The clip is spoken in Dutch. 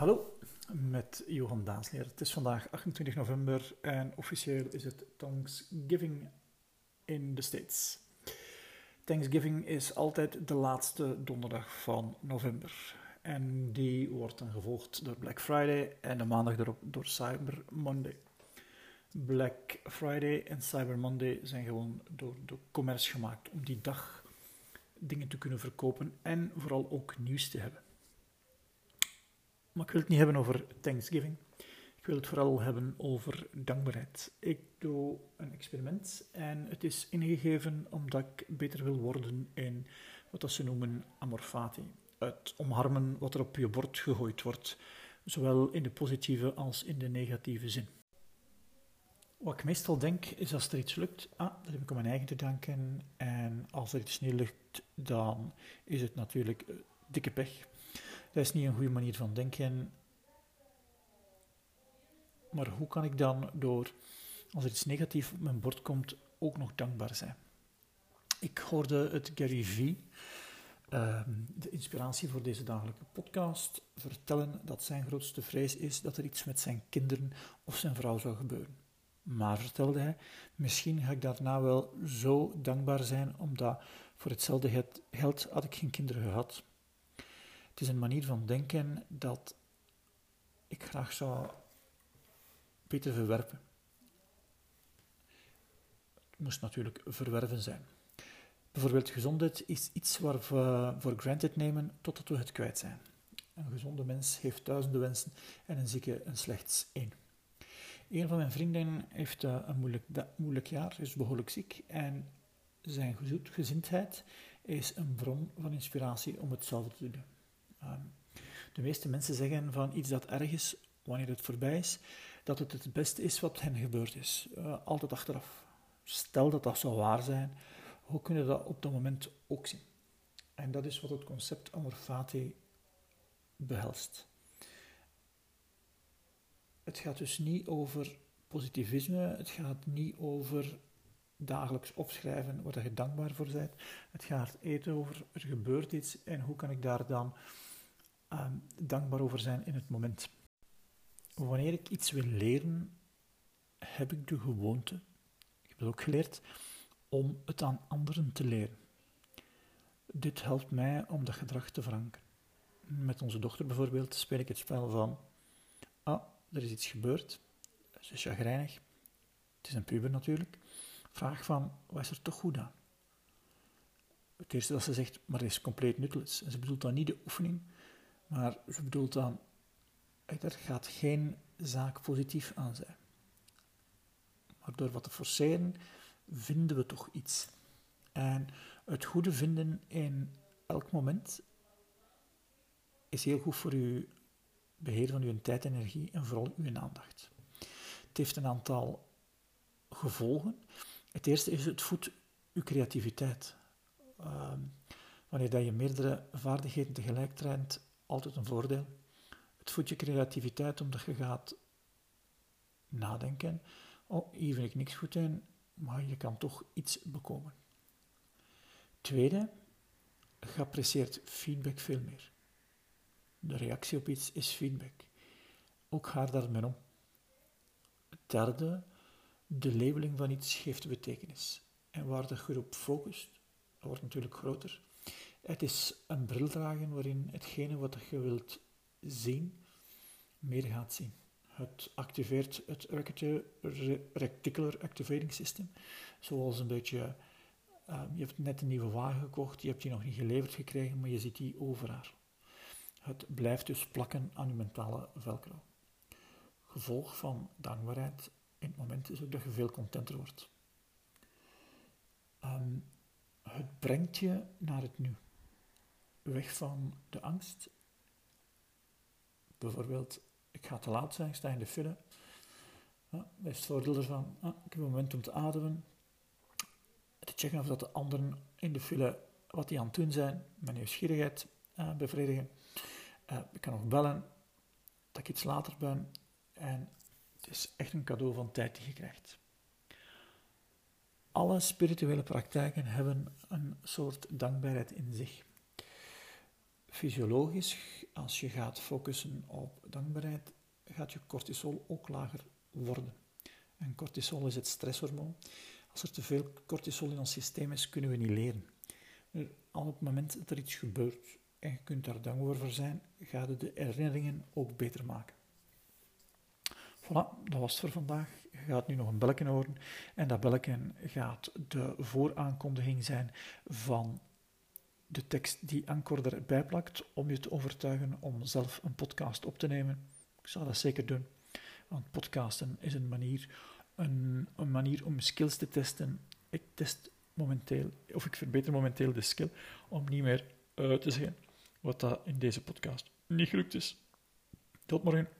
Hallo, met Johan Daasleer. Het is vandaag 28 november en officieel is het Thanksgiving in de States. Thanksgiving is altijd de laatste donderdag van november. En die wordt dan gevolgd door Black Friday en de maandag erop door Cyber Monday. Black Friday en Cyber Monday zijn gewoon door de commerce gemaakt om die dag dingen te kunnen verkopen en vooral ook nieuws te hebben. Maar ik wil het niet hebben over Thanksgiving. Ik wil het vooral hebben over dankbaarheid. Ik doe een experiment en het is ingegeven omdat ik beter wil worden in wat ze noemen amorfati. Het omarmen wat er op je bord gegooid wordt, zowel in de positieve als in de negatieve zin. Wat ik meestal denk is als er iets lukt, ah, dat heb ik om mijn eigen te danken. En als er iets niet lukt, dan is het natuurlijk eh, dikke pech. Dat is niet een goede manier van denken. Maar hoe kan ik dan door, als er iets negatiefs op mijn bord komt, ook nog dankbaar zijn? Ik hoorde het Gary V, ehm, de inspiratie voor deze dagelijke podcast, vertellen dat zijn grootste vrees is dat er iets met zijn kinderen of zijn vrouw zou gebeuren. Maar vertelde hij, misschien ga ik daarna wel zo dankbaar zijn, omdat voor hetzelfde geld had ik geen kinderen gehad. Het is een manier van denken dat ik graag zou beter verwerpen. Het moest natuurlijk verwerven zijn. Bijvoorbeeld gezondheid is iets waar we voor granted nemen totdat we het kwijt zijn. Een gezonde mens heeft duizenden wensen en een zieke een slechts één. Een van mijn vrienden heeft eh, een moeilijk, moeilijk jaar, is behoorlijk ziek en zijn gezondheid is een bron van inspiratie om hetzelfde te doen. Ehm, de meeste mensen zeggen van iets dat erg is, wanneer het voorbij is, dat het het beste is wat hen gebeurd is. Uh, altijd achteraf. Stel dat dat zou waar zijn, hoe kunnen we dat op dat moment ook zien? En dat is wat het concept amor fati behelst. Het gaat dus niet over positivisme, het gaat niet over dagelijks opschrijven waar je dankbaar voor bent. Het gaat eten over er gebeurt iets en hoe kan ik daar dan uh, dankbaar over zijn in het moment. Wanneer ik iets wil leren, heb ik de gewoonte, ik heb het ook geleerd, om het aan anderen te leren. Dit helpt mij om dat gedrag te verankeren. Met onze dochter bijvoorbeeld speel ik het spel van, ah, er is iets gebeurd, ze is chagrijnig, het is een puber natuurlijk. Vraag van, wat is er toch goed aan? Het eerste dat ze zegt, maar het is compleet nutteloos. Ze bedoelt dan niet de oefening, maar ze bedoelt dan, er gaat geen zaak positief aan zijn. Maar door wat te forceren, vinden we toch iets. En het goede vinden in elk moment is heel goed voor uw beheer van uw tijd, energie en vooral uw aandacht. Het heeft een aantal gevolgen. Het eerste is het voedt uw creativiteit. Ehm, wanneer dat je meerdere vaardigheden tegelijk traint, altijd een voordeel. Het voedt je creativiteit omdat je gaat nadenken. Oh, hier vind ik niks goed in, maar je kan toch iets bekomen. Tweede, je apprecieert feedback veel meer. De reactie op iets is feedback. Ook ga daarmee om. Derde, de labeling van iets geeft betekenis. En waar de groep focust, wordt natuurlijk groter. Het is een bril dragen waarin hetgene wat je wilt zien, meer gaat zien. Het activeert het Reticular Activating System, zoals een beetje, ehm, je hebt net een nieuwe wagen gekocht, je hebt die nog niet geleverd gekregen, maar je ziet die overal. Het blijft dus plakken aan je mentale velcro. Gevolg van dankbaarheid in het moment is ook dat je veel contenter wordt. Ehm, het brengt je naar het nu weg van de angst. Bijvoorbeeld, ik ga te laat zijn, ik sta in de file. Ja, dat is het voordeel ervan. ik heb een moment om te ademen. Te checken of dat de anderen in de file wat die aan het doen zijn, mijn nieuwsgierigheid uh, bevredigen. Uh, ik kan nog bellen dat ik iets later ben. En het is echt een cadeau van tijd die je krijgt. Alle spirituele praktijken hebben een soort dankbaarheid in zich fysiologisch, als je gaat focussen op dankbaarheid, gaat je cortisol ook lager worden. En cortisol is het stresshormoon. Als er te veel cortisol in ons systeem is, kunnen we niet leren. Al op het moment dat er iets gebeurt en je kunt daar dankbaar voor zijn, gaat het de herinneringen ook beter maken. Voilà, dat was het voor vandaag. Je gaat nu nog een belletje horen. En dat belletje gaat de vooraankondiging zijn van de tekst die Anchor erbij plakt, om je te overtuigen om zelf een podcast op te nemen. Ik zal dat zeker doen, want podcasten is een manier, een, een manier om skills te testen. Ik test momenteel, of ik verbeter momenteel de skill om niet meer uh, te zeggen wat dat in deze podcast niet gelukt is. Tot morgen.